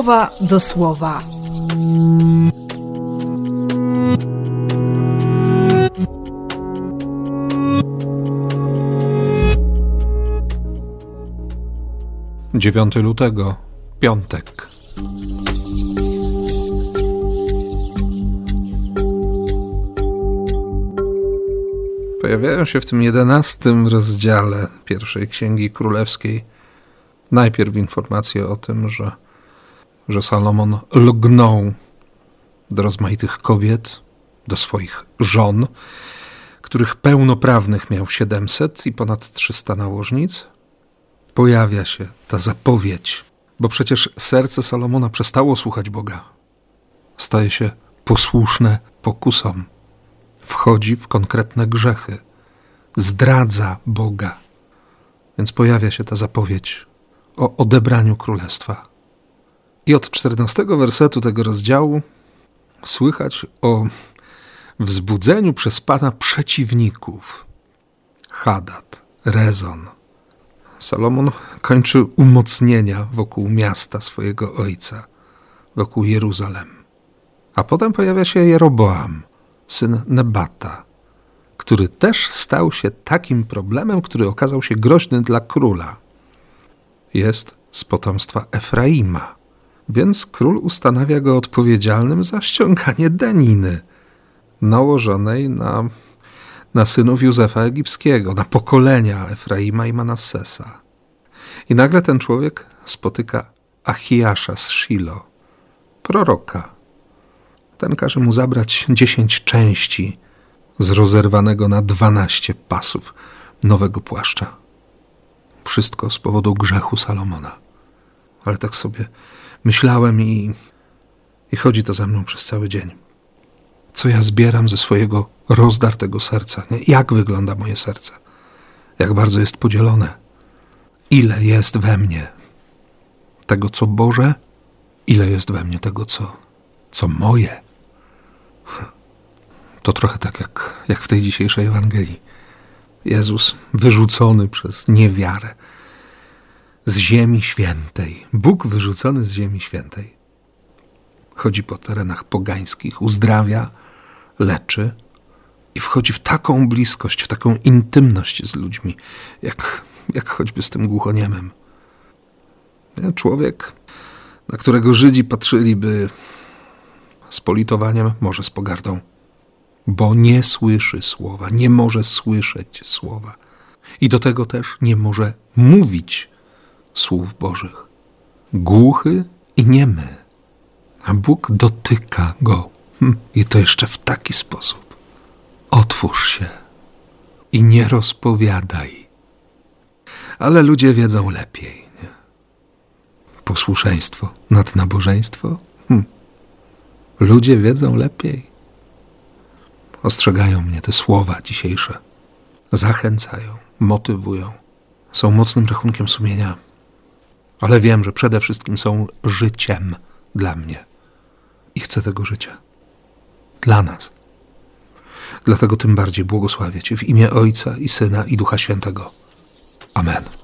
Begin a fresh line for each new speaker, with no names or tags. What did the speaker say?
słowa do słowa.
Dziewiąty lutego, piątek. Pojawiają się w tym jedenastym rozdziale pierwszej księgi królewskiej najpierw informacje o tym, że, że Salomon lgnął do rozmaitych kobiet, do swoich żon, których pełnoprawnych miał 700 i ponad 300 nałożnic. Pojawia się ta zapowiedź, bo przecież serce Salomona przestało słuchać Boga. Staje się posłuszne pokusom wchodzi w konkretne grzechy, zdradza Boga. Więc pojawia się ta zapowiedź o odebraniu królestwa. I od czternastego wersetu tego rozdziału słychać o wzbudzeniu przez Pana przeciwników. Hadad, Rezon. Salomon kończy umocnienia wokół miasta swojego ojca, wokół Jeruzalem. A potem pojawia się Jeroboam, syn Nebata, który też stał się takim problemem, który okazał się groźny dla króla. Jest z potomstwa Efraima, więc król ustanawia go odpowiedzialnym za ściąganie daniny nałożonej na, na synów Józefa Egipskiego, na pokolenia Efraima i Manassesa. I nagle ten człowiek spotyka Achiasza z Shilo, proroka, ten każe mu zabrać dziesięć części z rozerwanego na dwanaście pasów nowego płaszcza. Wszystko z powodu grzechu Salomona. Ale tak sobie myślałem i, i chodzi to za mną przez cały dzień. Co ja zbieram ze swojego rozdartego serca? Nie? Jak wygląda moje serce? Jak bardzo jest podzielone? Ile jest we mnie tego, co Boże? Ile jest we mnie tego, co, co moje? To trochę tak jak, jak w tej dzisiejszej Ewangelii. Jezus wyrzucony przez niewiarę z Ziemi Świętej. Bóg wyrzucony z Ziemi Świętej. Chodzi po terenach pogańskich, uzdrawia, leczy i wchodzi w taką bliskość, w taką intymność z ludźmi, jak, jak choćby z tym głuchoniemem. Człowiek, na którego Żydzi patrzyliby z politowaniem, może z pogardą, bo nie słyszy słowa, nie może słyszeć słowa. I do tego też nie może mówić słów Bożych. Głuchy i niemy. A Bóg dotyka go. Hm, I to jeszcze w taki sposób. Otwórz się i nie rozpowiadaj. Ale ludzie wiedzą lepiej. Nie? Posłuszeństwo nad nabożeństwo? Hm. Ludzie wiedzą lepiej. Ostrzegają mnie te słowa dzisiejsze. Zachęcają, motywują. Są mocnym rachunkiem sumienia. Ale wiem, że przede wszystkim są życiem dla mnie. I chcę tego życia. Dla nas. Dlatego tym bardziej błogosławię Cię w imię Ojca i Syna i Ducha Świętego. Amen.